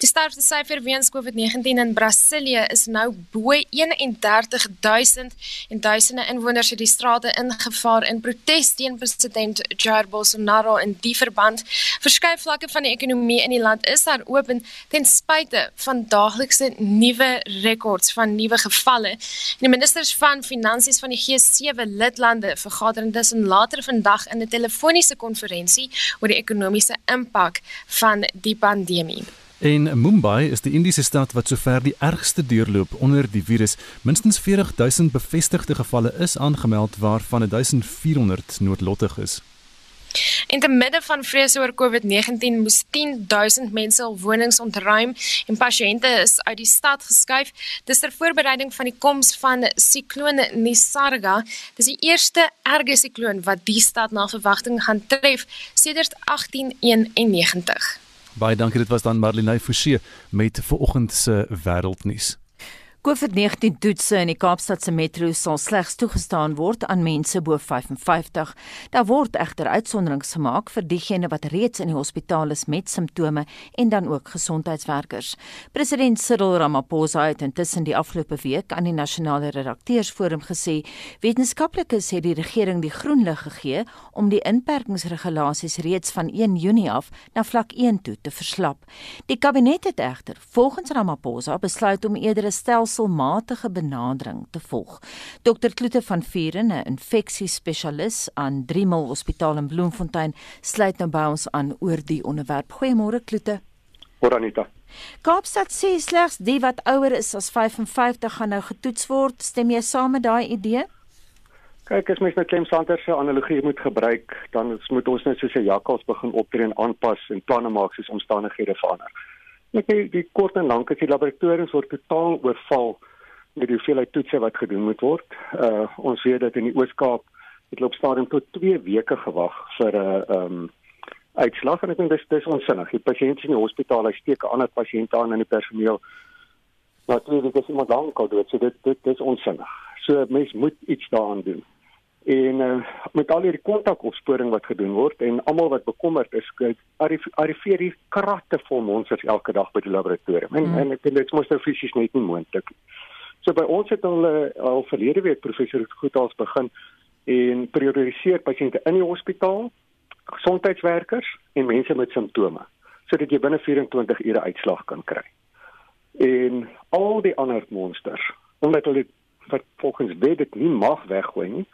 K: Die sterftesyfer weens COVID-19 in Brasilië is nou bo 31000 en duisende inwoners het die strate ingevaar in protes teen president Jair Bolsonaro in die verband. Verskeie vlakke van die ekonomie in die land is daar oop en ten spyte van daaglikse nuwe rekords van nuwe gevalle. En die ministers van finansies van die G7 lid lande vergader intussen later vandag in 'n telefoniese konferensie oor die ekonomiese impak van die pandemie.
D: In Mumbai is die Indiese stad wat sover die ergste deurloop onder die virus. Minstens 40000 bevestigde gevalle is aangemeld waarvan 1400 noodlottig is.
K: In die midde van vrese oor COVID-19 moes 10000 mense al wonings ontruim en pasiënte is uit die stad geskuif. Dis ter voorbereiding van die koms van sikloon Nisarga. Dis die eerste erge sikloon wat die stad na verwagting gaan tref sedert 1891.
D: Baie dankie, dit was dan Marlene Forsie met vanoggend se wêreldnuus.
B: COVID-19 toetse in die Kaapstadse metro sal slegs toegestaan word aan mense bo 55. Daar word egter uitsonderings gemaak vir diegene wat reeds in die hospitaal is met simptome en dan ook gesondheidswerkers. President Cyril Ramaphosa het intussen die afgelope week aan die nasionale redakteursforum gesê, wetenskaplikes het die regering die groen lig gegee om die inperkingsregulasies reeds van 1 Junie af na vlak 1 toe te verslap. Die kabinet het egter volgens Ramaphosa besluit om eerder 'n stelsel stelselmatige benadering te volg. Dr Kloete van Vuren, 'n infeksiespesialis aan Driemal Hospitaal in Bloemfontein, sluit nou by ons aan oor die onderwerp. Goeiemôre Kloete.
O: Môre Anita.
B: Kaapstad sê slegs die wat ouer is as 55 gaan nou getoets word. Stem jy saam met daai idee?
O: Kyk, as mens met Clem Sander se analogie moet gebruik, dan moet ons net soos 'n jakkals begin optree en aanpas en planne maak soos omstandighede verander. Ek sê die kort en lank is die laboratoriums word totaal oorval met die hoeveelheid toetse wat gedoen moet word. Uh ons weet dat in die Oos-Kaap het hulle op stadium tot 2 weke gewag vir 'n uh, ehm um, uitslag en ek dink dis dis onsinnig. Die pasiënt in die hospitaal, hy steek ander pasiënt aan in die personeel. Natuurlik is iemand lankal dood, so dit dit dis onsinnig. So mens moet iets daaraan doen. En uh, met al hierdie kontakopsporing wat gedoen word en almal wat bekommerd is, arriveer hier kratte vol monsters elke dag by die laboratorium. En, mm. en ek dink dit moet nou fisies net nie moontlik. So by ons het al uh, al verlede week professor Goetals begin en prioritiseer pasiënte in die hospitaal, gesondheidswerkers en mense met simptome sodat jy binne 24 ure uitslag kan kry. En al die ander monsters, omdat hulle volgens wet dit nie mag weggooi nie,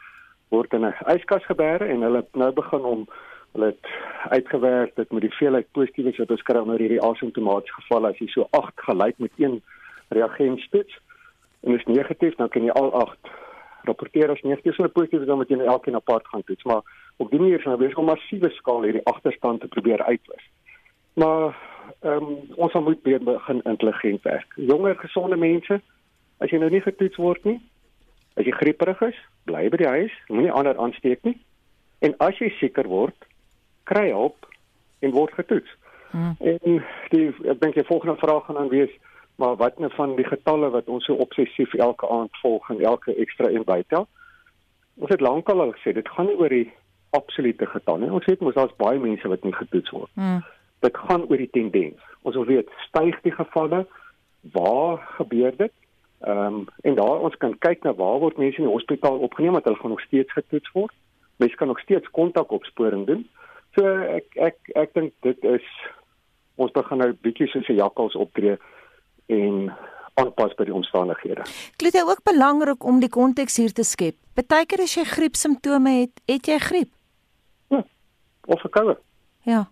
O: word in 'n yskas gebeere en hulle nou begin om hulle het uitgewerk dit met die veelheid positiefs wat ons kry onder hierdie asymptomatiese gevalle as jy so 8 gelyk met een reagentspits en is negatief dan kan jy al 8 rapporteer as negatief so positief dan moet jy nou elkeen apart gaan toets maar op die manier is nou besig om massiewe skaal hierdie agterstand te probeer uitwis. Maar ehm um, ons moet begin intelligent werk. Jonger gesonde mense as jy nou nie getoets word nie, as jy grieperig is, bly by die huis, moenie ander aansteek nie. En as jy seker word, kry hulp en word getoets. Hmm. En die ek dink die volgende vraag gaan dan wees maar wat nou van die getalle wat ons so obsessief elke aand volg en elke ekstra een bytel? Ons het lankal al gesê dit gaan nie oor die absolute getal nie. Ons weet mos daar's baie mense wat nie getoets word. Hmm. Dit gaan oor die tendens. Ons wil weet styg die gevalle? Waar gebeur dit? Ehm um, en daar ons kan kyk na waar word mense in die hospitaal opgeneem want hulle gaan nog steeds getoets word. Mense kan nog steeds kontakopsporing doen. So ek ek ek dink dit is ons begin nou bietjie soos 'n jakkals optree en aanpas by die omstandighede.
B: Dit is ook belangrik om die konteks hier te skep. Partykeer as jy griep simptome het, het jy griep.
O: Ja, of 'n koue.
B: Ja.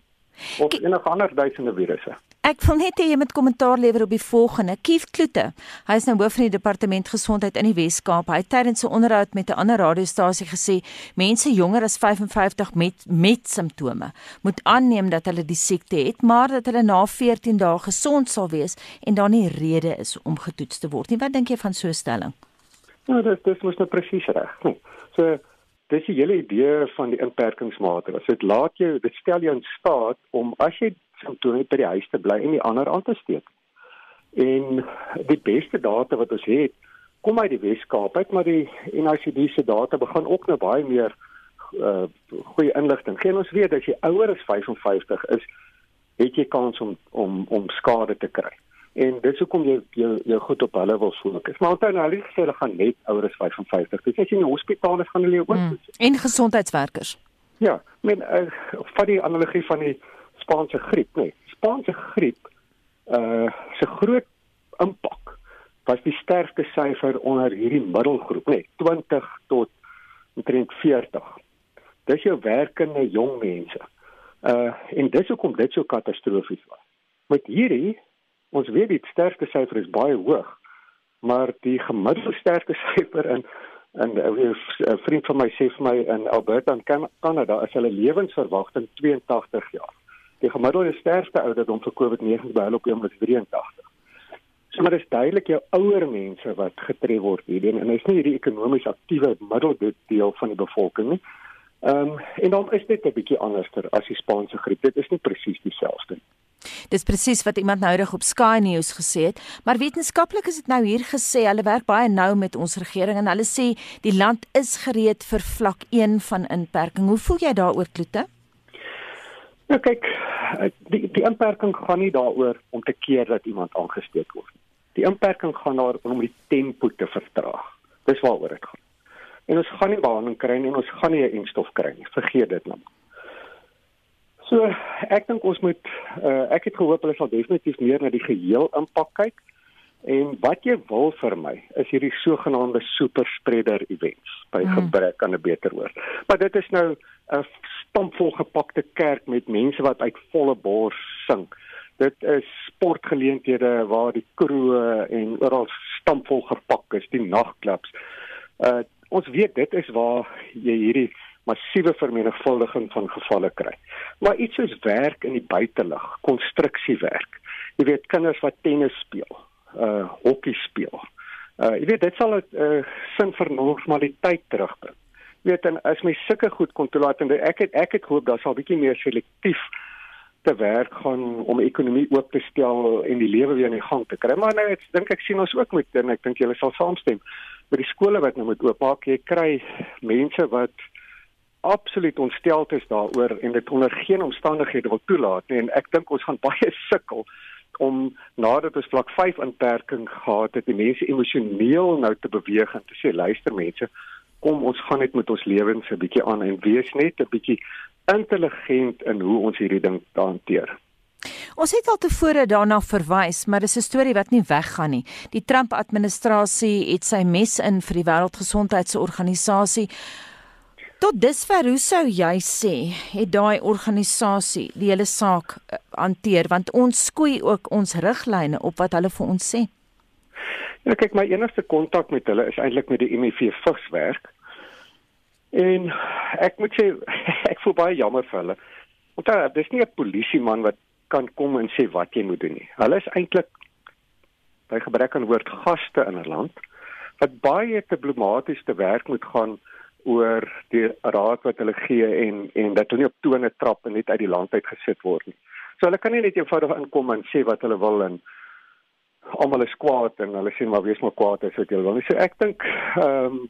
O: Of enige ander duisende virusse.
B: Ek wil net hê jy moet kommentaar lewer op die volgende. Kief Kloete. Hy is nou hoof van die departement gesondheid in die Wes-Kaap. Hy het tydens 'n onderhoud met 'n ander radiostasie gesê mense jonger as 55 met met simptome moet aanneem dat hulle die siekte het, maar dat hulle na 14 dae gesond sal wees en daar nie rede is om getoets te word nie. Wat dink jy van so 'n stelling?
O: Nou, dit dis mos nou presies reg. So dis die hele idee van die inperkingsmaatreëls. Dit laat jou, dit stel jou in staat om as jy simptome by die huis te bly en die ander aan te steek. En die beste data wat ons het, kom uit die Wes-Kaap uit, maar die NICD se data begin ook nou baie meer uh goeie inligting. Geen ons weet as jy ouer as 55 is, het jy kans om om om skade te kry. En dis hoekom jy jou jou goed op hulle wil fokus. Maar onthou nou, hulle sê hulle gaan net ouer as 55. Dis as jy in die hospitaal is, gaan hulle ook mm.
B: en gesondheidswerkers.
O: Ja, men uh, van die analogie van die Spaanse griep, nee. Spaanse griep uh se groot impak was die sterfte syfer onder hierdie middelgroep, nee, 20 tot omtrent 40. Dis jou werkende jong mense. Uh en dis hoekom dit so katastrofies was. Met hierdie ons weet die sterfte syfer is baie hoog, maar die gemiddelde sterfte syfer in en 'n vriend van my sê vir my in Alberta in Kanada is hulle lewensverwagting 82 jaar die gemiddelde sterfte ouderdom vir COVID-19 by hulle op oomblik 83. So maar dis duidelik jou ouer mense wat getref word hierdie en is nie hierdie ekonomies aktiewe middeldeel van die bevolking nie. Ehm um, en dan is dit 'n bietjie anderster as die Spaanse griep. Dit is nie presies dieselfde nie.
B: Dis presies wat iemand noudig op Sky News gesê het, maar wetenskaplik is dit nou hier gesê, hulle werk baie nou met ons regering en hulle sê die land is gereed vir vlak 1 van inperking. Hoe voel jy daaroor, Kloete?
O: Nou kyk, die die inperking gaan nie daaroor om te keer dat iemand aangesteek word nie. Die inperking gaan daaroor om die tempo te vertraag. Dis waaroor dit gaan. En ons gaan nie behandeling kry nie en ons gaan nie 'n enstof kry nie. Vergeet dit nou. So, ek dink ons moet uh, ek het gehoop hulle sal definitief meer na die geheel impak kyk. En wat jy wil vir my is hierdie sogenaamde super spreader events by mm. gebrek aan 'n beter woord. Maar dit is nou 'n stampvol gepakte kerk met mense wat uit volle bors sing. Dit is sportgeleenthede waar die kroe en oral stampvol gepak is, die nagklubs. Uh ons weet dit is waar jy hierdie massiewe vermenigvuldiging van gevalle kry. Maar iets soos werk in die buitelug, konstruksiewerk. Jy weet kinders wat tennis speel, uh hokkie speel. Uh jy weet dit sal 'n uh, sin vir normaliteit terugbring. Weet en as mens sulke goed kon toelaat en ek het ek het hoop daar sal bietjie meer selektief te werk gaan om ekonomie oop te stel en die lewe weer in die gang te kry. Maar nou ek dink ek sien ons ook met en ek dink julle sal saamstem by die skole wat nou moet oopmaak. Jy kry mense wat absoluut ontsteld is daaroor en dit onder geen omstandighede wil toelaat nie en ek dink ons gaan baie sukkel om nadat ons vlak 5 inperking gehad het, die mense emosioneel nou te beweeg en te sê luister mense, kom ons gaan net met ons lewens 'n bietjie aan en wees net 'n bietjie intelligent in hoe ons hierdie ding hanteer.
B: Ons het al tevore daarna verwys, maar dis 'n storie wat nie weggaan nie. Die Trump-administrasie het sy mes in vir die Wêreldgesondheidsorganisasie. Tot dusver, hoe sou jy sê het daai organisasie die hele saak uh, hanteer want ons skoei ook ons riglyne op wat hulle vir ons sê.
O: Ja, kyk my enigste kontak met hulle is eintlik met die MEV vigswerk. En ek moet sê ek voel baie jammer vir hulle. Want daar dis nie 'n polisieman wat kan kom en sê wat jy moet doen nie. Hulle is eintlik by gebrek aan woord gaste in 'n land wat baie diplomaties te werk moet gaan oor die raad wat hulle gee en en dat hulle nie op tone trap en net uit die land uit gesit word nie. So hulle kan nie net eenvoudig inkom en sê wat hulle wil en almal is kwaad en hulle sê maar wees maar kwaad as wat jy wil. So ek dink ehm um,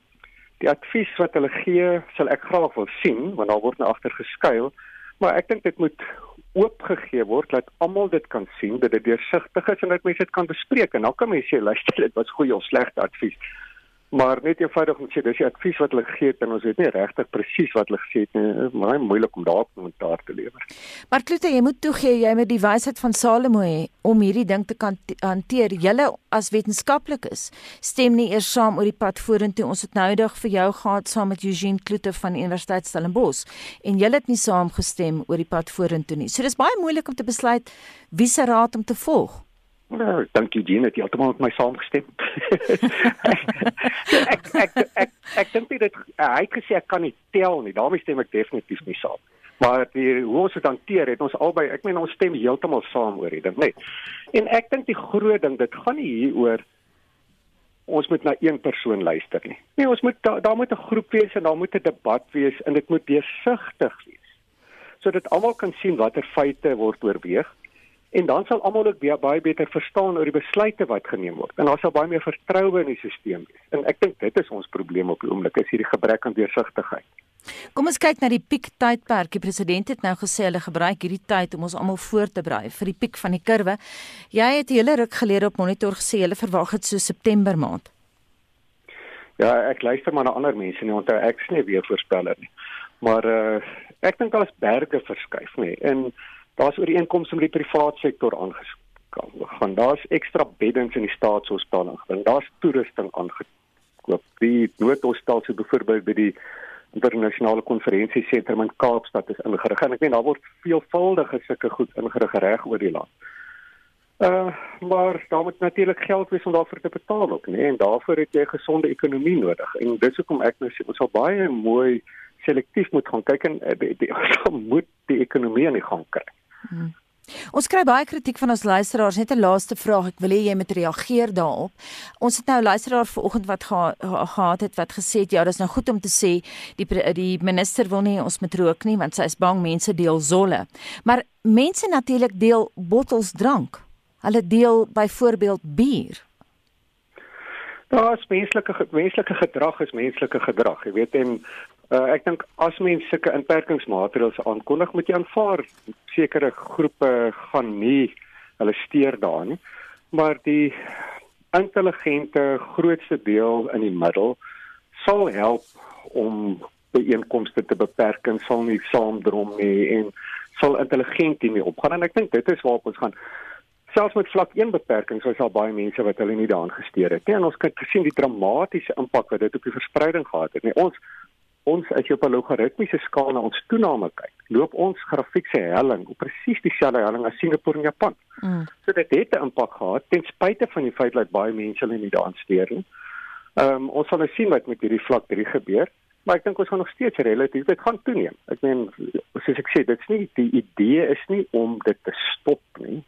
O: die advies wat hulle gee sal ek graag wil sien want daar word nou agter geskuil, maar ek dink dit moet oopgegee word dat almal dit kan sien dat dit deursigtig is en dat mense dit kan bespreek en dan kan mense sê luister dit was goeie of slegte advies maar net eenvoudig om sê dis die advies wat hulle gegee het en ons weet nie regtig presies wat hulle gesê het nie maar moeilik om daarop kommentaar te lewer.
B: Maar Kloete, jy moet toegee jy met die wysheid van Salomo om hierdie ding te kan hanteer. Julle as wetenskaplikes stem nie eers saam oor die pad vorentoe. Ons het nou eendag vir jou gehad saam met Eugene Kloete van Universiteit Stellenbosch en julle het nie saamgestem oor die pad vorentoe nie. So dis baie moeilik om te besluit wie se raad om te volg.
O: Nou, dankie Jean, het jy altemal met my saamgestem. ek ek ek ek, ek dink dit hy het gesê ek kan nie tel nie. daarmee stem ek definitief nie saam. Maar die hoe ons dit hanteer, het ons albei, ek meen ons stem heeltemal saam oor hierdie ding, net. En ek dink die groot ding, dit gaan nie hieroor ons moet na een persoon luister nie. Nee, ons moet daar daar moet 'n groep wees en daar moet 'n debat wees en dit moet deursigtig wees. Sodat almal kan sien watter feite word oorweeg en dan sal almal ook baie beter verstaan oor die besluite wat geneem word en daar sal baie meer vertroue in die stelsel wees. En ek dink dit is ons probleem op die oomblik is hierdie gebrek aan deursigtigheid.
B: Kom ons kyk na die piek tydperk. Die president het nou gesê hulle gebruik hierdie tyd om ons almal voor te berei vir die piek van die kurwe. Jy het 'n hele ruk gelede op monitor gesê hulle verwag dit so September maand.
O: Ja, ek luister maar na ander mense nie, want ek is nie weer voorspeller nie. Maar uh, ek dink al is berge verskuif nie. En daar's ooreenkomste met die private sektor aangeskaaf. Gaan daar's ekstra beddens in die staatshospitale. Dan daar's toerusting aangekoop. Die noodhostel so byvoorbeeld by die internasionale konferensiesentrum in Kaapstad is ingerig. En ek meen daar word veelvuldige sulke goed ingerig reg oor die land. Uh maar daar moet natuurlik geld wees om daarvoor te betaal ook? Nee? En daarvoor het jy 'n gesonde ekonomie nodig. En dis hoekom ek nou sê ons sal baie mooi selektief moet gaan kyk en uh, die, die, die, moet die ekonomie aan die gang kry.
B: Hmm. Ons kry baie kritiek van ons luisteraars. Net 'n laaste vraag. Ek wil hê jy moet reageer daarop. Ons het nou 'n luisteraar vanoggend wat gehad geha het wat gesê het ja, dis nou goed om te sê die die minister wil nie ons met rook nie want sy is bang mense deel zolle. Maar mense natuurlik deel bottels drank. Hulle deel byvoorbeeld bier.
O: Daar is menslike menslike gedrag is menslike gedrag. Jy weet en Uh, ek dink as mense sulke inperkingsmaatreëls aankondig, moet jy aanvaar sekere groepe gaan nie hulle steur daar nie. Maar die intelligente grootste deel in die middel sal help om byeenkomste te beperk en sal nie saamdrom nie en sal intelligent hiermee opgaan. En ek dink dit is waarop ons gaan. Selfs met vlak 1 beperkings was daar baie mense wat hulle nie daaraan gesteer het nie. En ons kan gesien die dramatiese impak wat dit op die verspreiding gehad het. Nie ons ons as jy op 'n logaritmiese skaal na ons toename kyk, loop ons grafiek se helling op presies dieselfde helling as Singapore en Japan. Mm. So dit het 'n impak gehad ten spyte van die feit dat baie mense hulle nie daaraan steur nie. Ehm um, ons sal nou sien wat met hierdie vlak 3 gebeur, maar ek dink ons gaan nog steeds relatief dit gaan toeneem. Ek meen soos ek sê, dit's nie die idee is nie om dit te stop nie.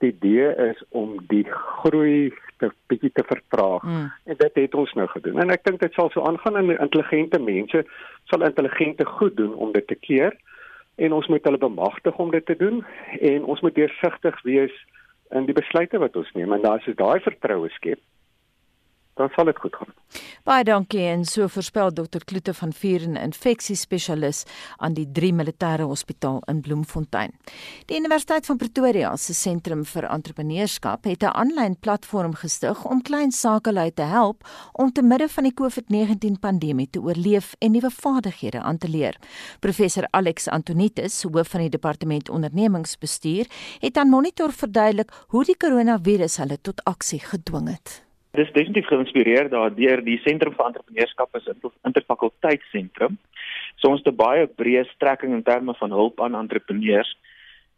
O: Die idee is om die groei te bietjie te vertraag. Mm. En dit het ons nou gedoen. En ek dink dit sal so aangaan en intelligente mense sal intelligente goed doen om dit te keer en ons moet hulle bemagtig om dit te doen en ons moet deursigtig wees in die besluite wat ons neem en as jy daai vertroue skep dan sal dit goed gaan.
B: Baie dankie en so voorspel dokter Kloete van Vuren infeksiespesialis aan die 3 Militêre Hospitaal in Bloemfontein. Die Universiteit van Pretoria se sentrum vir entrepreneurskap het 'n aanlyn platform gestig om klein sakelui te help om te midde van die COVID-19 pandemie te oorleef en nuwe vaardighede aan te leer. Professor Alex Antonitis, hoof van die departement ondernemingsbestuur, het aan Monitor verduidelik hoe die koronavirus hulle tot aksie gedwing het.
P: Dis definitief geïnspireer daardeur die Sentrum vir Entrepreneurskap as 'n interfakulteitsentrum. So ons het 'n baie breë strekking in terme van hulp aan entrepreneurs.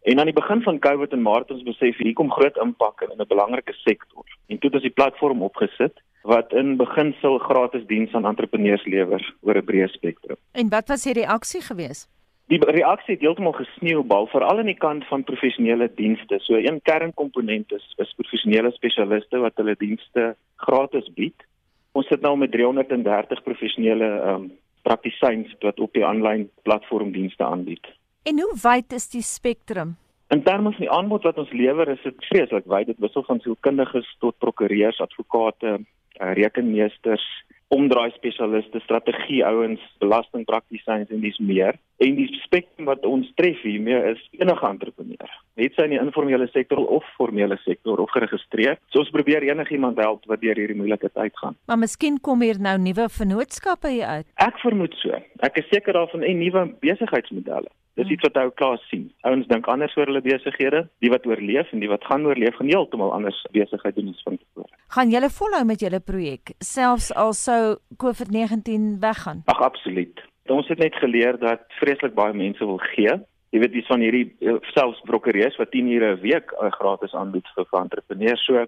P: En aan die begin van COVID in Maart ons besef hier kom groot impak in 'n belangrike sektor. En toe het ons die platform opgesit wat in beginsel gratis diens aan entrepreneurs lewer oor 'n breë spektrum.
B: En wat was die reaksie geweest?
P: Die reaksie het heeltemal gesneeubal veral aan die kant van professionele dienste. So een kernkomponent is is professionele spesialiste wat hulle dienste gratis bied. Ons sit nou met 330 professionele ehm um, praktisyns wat op die aanlyn platform dienste aanbied.
B: En hoe wyd is die spektrum?
P: In terme van die aanbod wat ons lewer, is dit vreeslik wyd. Dit wissel van sielkundiges tot prokureurs, advokate, uh, rekenmeesters, omdraai spesialiste, strategie ouens, belastingpraktisyns en dis meer. En die spektrum wat ons tref hiermee is enige entrepreneur. Net sy in die informele sektor of formele sektor of geregistreer. So ons probeer enigiemand help wat deur hierdie moeilike tyd gaan.
B: Maar miskien kom hier nou nuwe vennootskappe hier uit.
P: Ek vermoed so. Ek is seker daarvan en nuwe besigheidsmodelle. Dis iets wat ou klaar sien. Ouens dink anders oor hulle besighede, die wat oorleef en die wat gaan oorleef gaan heeltemal anders besigheid doen as van tevore.
B: Gaan julle volhou met julle projek selfs al sou COVID-19 weggaan?
P: Ag absoluut. Ons het net geleer dat vreeslik baie mense wil gee. Jy weet dis van hierdie eh, selfs prokureurs wat 10 ure 'n week uh, gratis aanbied vir entrepreneurs. So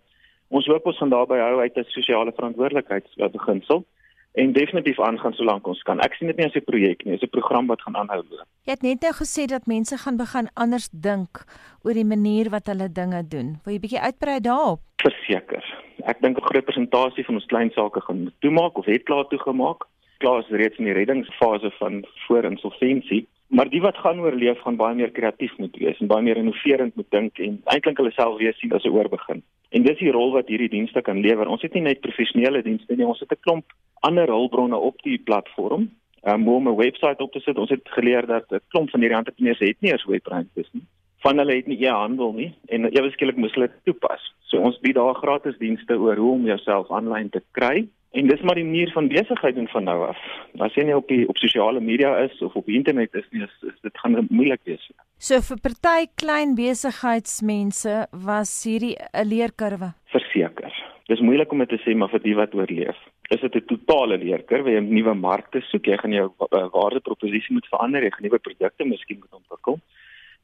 P: ons hoop ons gaan daarby hou uit 'n sosiale verantwoordelikheidsbeginsel en definitief aangaan solank ons kan. Ek sien dit nie as 'n projek nie, dis 'n program wat gaan aanhou loop.
B: Jy het net nou gesê dat mense gaan begin anders dink oor die manier wat hulle dinge doen. Wil jy bietjie uitbrei daarop?
P: Verseker. Ek dink 'n groot persentasie van ons klein sake gaan toemaak of het klaar toegemaak. Klaar is reeds in die reddingsfase van voor insolventie. Maar die wat gaan oorleef gaan baie meer kreatief moet wees en baie meer innoverend moet dink en eintlik hulle self weer sien as 'n oorbegin. En dis die rol wat hierdie dienste kan lewer. Ons het nie net professionele dienste nie, ons het 'n klomp ander hulpbronne op die platform. Um, om 'n webwerf op te sit. Ons het geleer dat 'n klomp van hierdie entrepreneurs het nie eens webwerwe nie. Van hulle het nie e-handel nie en ewe skielik moes hulle dit toepas. So ons bied daar gratis dienste oor hoe om jouself aanlyn te kry. En dis maar die manier van besigheid doen van nou af. As jy nie op die op sosiale media is of op die internet is nie, is, is dit gaan moeilik wees.
B: So vir party klein besigheidsmense was hierdie 'n leerkurwe.
P: Verseker. Dis moeilik om te sê maar vir die wat oorleef is dit 'n totale leerkurwe. Jy moet nuwe markte soek, jy gaan jou uh, waardeproposisie moet verander, jy gaan nuwe produkte miskien moet ontwikkel.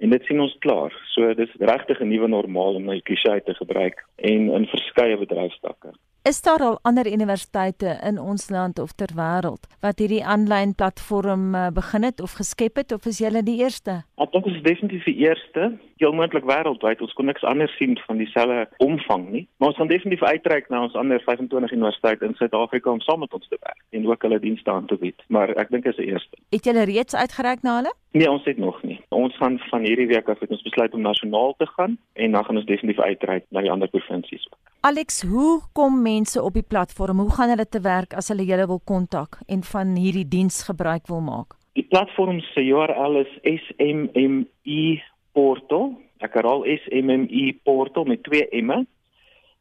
P: En dit sien ons klaar. So dis regtig 'n nuwe normaal om my klisjé te gebruik en in verskeie bedryfstakke.
B: Is daar al ander universiteite in ons land of ter wêreld wat hierdie aanlyn platform uh, begin het of geskep het of is julle die eerste?
P: Ek dink ons is definitief die eerste heel moontlik wêreldwyd. Ons kon niks anders sien van dieselfde omvang nie. Maar ons gaan definitief uitreik na ons ander 25 universiteite in Suid-Afrika om saam met ons te werk en ook hulle dienste aan te bied. Maar ek dink dit is die eerste.
B: Het julle reeds uitgereik na hulle?
P: Nee, ons het nog nie. Ons gaan van hierdie week af het ons besluit om nasionaal te gaan en dan gaan ons definitief uitreik na die ander provinsies ook.
B: Alex, hoe kom mense op die platform? Hoe gaan hulle te werk as hulle julle wil kontak en van hierdie diens gebruik wil maak?
P: Die platform se URL is SMME portal. Ek herhaal SMME portal met twee M'e.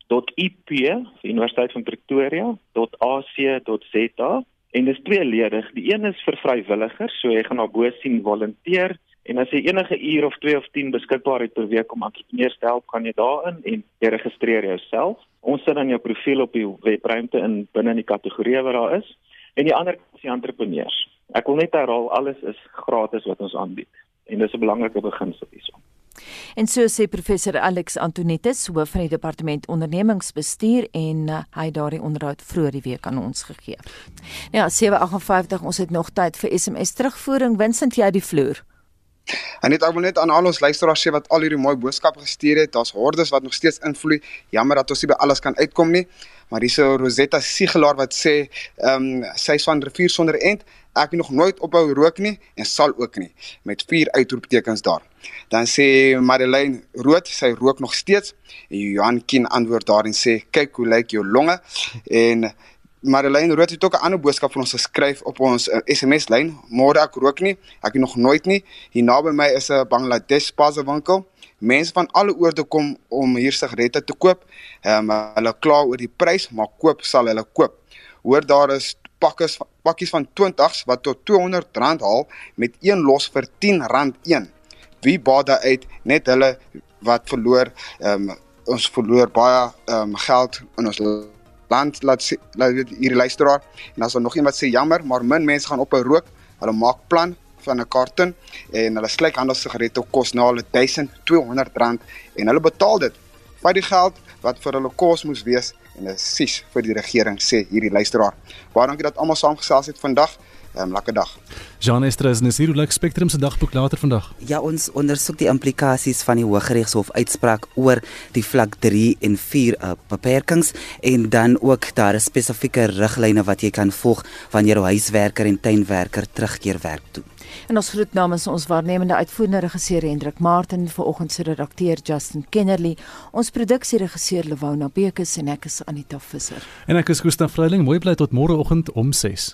P: .ip Universiteit van Pretoria .ac.za en dit is tweeledig. Die een is vir vrywilligers, so jy gaan daar bo sien volunteer en as jy enige uur of 2 of 10 beskikbaar het per week om entrepreneurs te help, gaan jy daarin en jy registreer jouself. Ons sit dan jou profiel op die webruimte in binne in die kategorie wat daar is en die ander is die entrepreneurs. Ek wil net herhaal alles is gratis wat ons aanbied en dis 'n belangrike beginsel hierso.
B: En so sê professor Alex Antonitis, hoof van die departement ondernemingsbestuur en uh, hy het daardie onderhoud vroeër die week aan ons gegee. Nou ja, 758, ons het nog tyd vir SMS terugvoering. Winsent jy die vloer.
H: En net ek wil net aan al ons luisteraars sê wat al hierdie mooi boodskappe gestuur het. Daar's hordes wat nog steeds invloei. Jammer dat ons nie by alles kan uitkom nie. Maar dis Rosetta Sigelaar wat sê, ehm um, sy's van rivier sonder end. Ek het nog nooit ophou rook nie en sal ook nie met vier uitroeptekens daar. Dan sê Madeleine Rood, sy rook nog steeds. En Johan Kien antwoord daar en sê, "Kyk hoe lyk jou longe." En Madeleine Rood het ook 'n ander boodskap vir ons geskryf op ons uh, eh, SMS lyn. Môre ek rook nie, ek nog nooit nie. Hier naby my is 'n Bangladesh spaza winkel. Mense van alle oorde kom om hier sigarette te koop. Ehm um, hulle kla oor die prys, maar koop sal hulle koop. Hoor daar is pakkies pakkies van 20s wat tot R200 haal met een los vir R10 een. Wie baat daar uit? Net hulle wat verloor. Ehm um, ons verloor baie ehm um, geld in ons land laat sê laat weet hierdie luisteraar. En as daar nog iemand sê jammer maar min mense gaan op 'n rook. Hulle maak plan van 'n karton en hulle slyk handel sigarette kos na hulle R1200 en hulle betaal dit vat die geld wat vir hulle kos moes wees. En dit is sies vir die regering sê hierdie luisteraar. Baie dankie dat almal saamgesels het vandag 'n um, lekker dag.
D: Jean Estres is hier op Spectrum se dagboek later vandag.
Q: Ja, ons ondersoek die implikasies van die Hooggeregshof uitspraak oor die vlak 3 en 4 uh, beperkings en dan ook daar is spesifieke riglyne wat jy kan volg wanneer jou huiswerker en tuinwerker terugkeer werk toe.
B: En ons groet namens ons waarnemende uitvoerende regisseur Hendrik Martin vir oggend se redakteur Justin Kennerly, ons produksieregisseur Lewona Bekes en ek is Anita Visser.
D: En ek is Gustaf Vreiling, mooi bly tot môre oggend om 6.